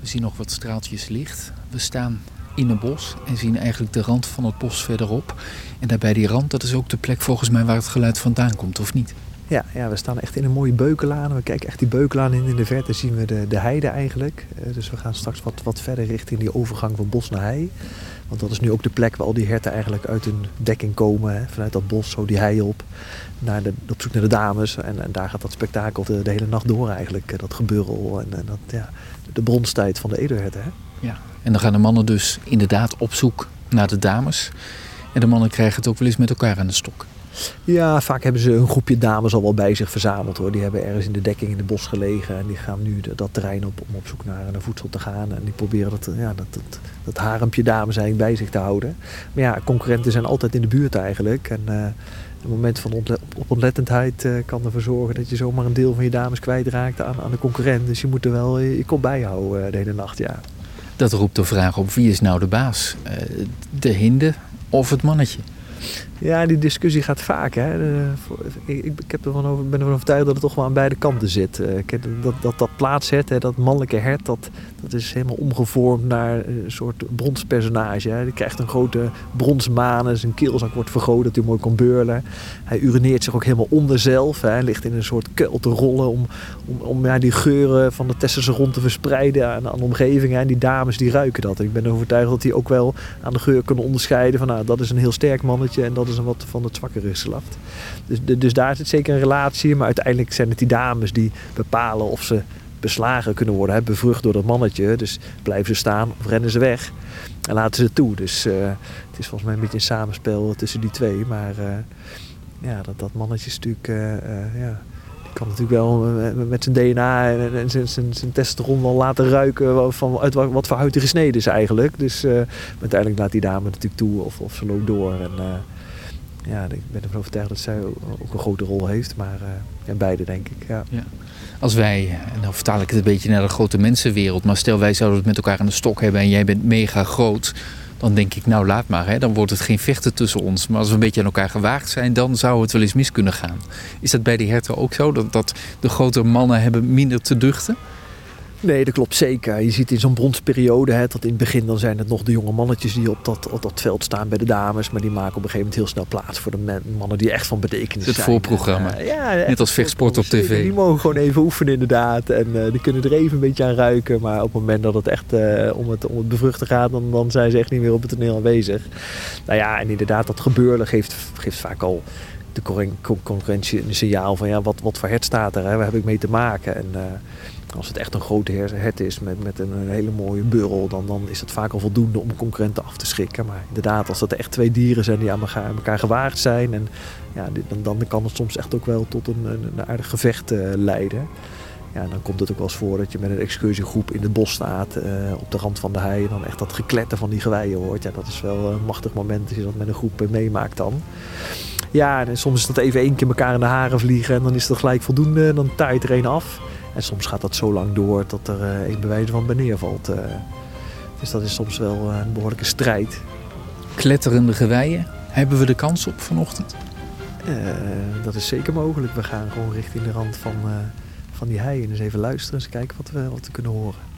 We zien nog wat straaltjes licht. We staan in een bos en zien eigenlijk de rand van het bos verderop. En daarbij die rand, dat is ook de plek volgens mij waar het geluid vandaan komt, of niet? Ja, ja, we staan echt in een mooie beukenlaan. We kijken echt die beukenlaan in. In de verte zien we de, de heide eigenlijk. Eh, dus we gaan straks wat, wat verder richting die overgang van bos naar hei. Want dat is nu ook de plek waar al die herten eigenlijk uit hun dekking komen. Vanuit dat bos, zo die hei op. Naar de, op zoek naar de dames. En, en daar gaat dat spektakel de, hele nacht door eigenlijk. eh, Dat geburrel en, en dat, ja, de bronstijd van de edelherten. Hè. Ja. En dan gaan de mannen dus inderdaad op zoek naar de dames. En de mannen krijgen het ook wel eens met elkaar aan de stok. Ja, vaak hebben ze een groepje dames al wel bij zich verzameld hoor. Die hebben ergens in de dekking in het bos gelegen. En die gaan nu dat terrein op om op zoek naar, naar voedsel te gaan. En die proberen dat, ja, dat, dat, dat harempje dames eigenlijk bij zich te houden. Maar ja, concurrenten zijn altijd in de buurt eigenlijk. En eh een moment van op onlettendheid eh, kan ervoor zorgen dat je zomaar een deel van je dames kwijtraakt aan, aan de concurrent. Dus je moet er wel je, je kop bij houden eh, de hele nacht, ja. Dat roept de vraag op wie is nou de baas? Eh, de hinde of het mannetje? Ja, die discussie gaat vaak. Hè. Voor- ik, heb ervan over, ben ervan overtuigd dat het toch wel aan beide kanten zit. Eh, dat, dat, dat plaatshert, dat mannelijke hert, dat, dat is helemaal omgevormd naar een soort bronspersonage. Hè. Die krijgt een grote bronsmanen, zijn keelzak wordt vergroot dat hij mooi kan beurlen. Hij urineert zich ook helemaal onder zelf. Hij ligt in een soort kuil te rollen om, om, om ja, die geuren van de testosteron te verspreiden aan, de omgeving. En die dames die ruiken dat. Ik ben ervan overtuigd dat die ook wel aan de geur kunnen onderscheiden van nou, dat is een heel sterk mannetje en dat is een wat van het zwakkere geslacht. Dus, dus daar zit zeker een relatie, maar uiteindelijk zijn het die dames die bepalen of ze beslagen kunnen worden, hè, bevrucht door dat mannetje. Dus blijven ze staan of rennen ze weg en laten ze toe. Dus eh, het is volgens mij een beetje een samenspel tussen die twee. Maar eh, ja, dat, dat mannetje is natuurlijk, eh, ja, kan natuurlijk wel met zijn DNA en, zijn, zijn, testosteron wel laten ruiken van uit wat, voor huid hij gesneden is eigenlijk. Dus eh, uiteindelijk laat die dame natuurlijk toe of, of ze loopt door. En, eh, ja, ik ben ervan overtuigd dat zij ook een grote rol heeft. Maar eh ja, beide denk ik, ja. Als wij, en dan vertaal ik het een beetje naar de grote mensenwereld, maar stel wij zouden het met elkaar aan de stok hebben en jij bent mega groot, dan denk ik, nou laat maar, hè, dan wordt het geen vechten tussen ons. Maar als we een beetje aan elkaar gewaagd zijn, dan zou het wel eens mis kunnen gaan. Is dat bij die herten ook zo, dat, dat de grote mannen hebben minder te duchten? Nee, dat klopt zeker. Je ziet in zo'n bronsperiode, hè, dat in het begin dan zijn het nog de jonge mannetjes die op dat, op dat veld staan bij de dames. Maar die maken op een gegeven moment heel snel plaats voor de men- mannen die echt van betekenis Het zijn. voorprogramma. En, eh, ja, Net als het vechtsport op voorprogramma, tv. zeker. Die mogen gewoon even oefenen inderdaad. En eh, die kunnen er even een beetje aan ruiken. Maar op het moment dat het echt eh, om, het, om het bevruchten gaat, dan, dan zijn ze echt niet meer op het toneel aanwezig. Nou ja, en inderdaad, dat gebeurlen geeft, geeft vaak al concurrentie een signaal van ja, wat, wat voor hert staat er, hè? waar heb ik mee te maken. En eh, als het echt een grote her- hert is met, met een, hele mooie burrel, dan, dan is het vaak al voldoende om concurrenten af te schrikken. Maar inderdaad, als dat echt twee dieren zijn die aan elkaar, aan elkaar gewaagd zijn, en, ja, dan, dan kan het soms echt ook wel tot een, een, aardig gevecht eh, leiden. Ja, dan komt het ook wel eens voor dat je met een excursiegroep in het bos staat, eh, op de rand van de hei, en dan echt dat gekletter van die geweien hoort. Ja, dat is wel een machtig moment als je dat met een groep meemaakt dan. Ja, en soms is dat even één keer elkaar in de haren vliegen en dan is dat gelijk voldoende. Dan taait er één af. En soms gaat dat zo lang door dat er eh, één bewijs van bij neervalt. eh. dus dat is soms wel eh, een behoorlijke strijd. Kletterende geweien, hebben we de kans op vanochtend? Dat is zeker mogelijk. We gaan gewoon richting de rand van, van die hei en eens even luisteren. Eens kijken wat we, wat we kunnen horen.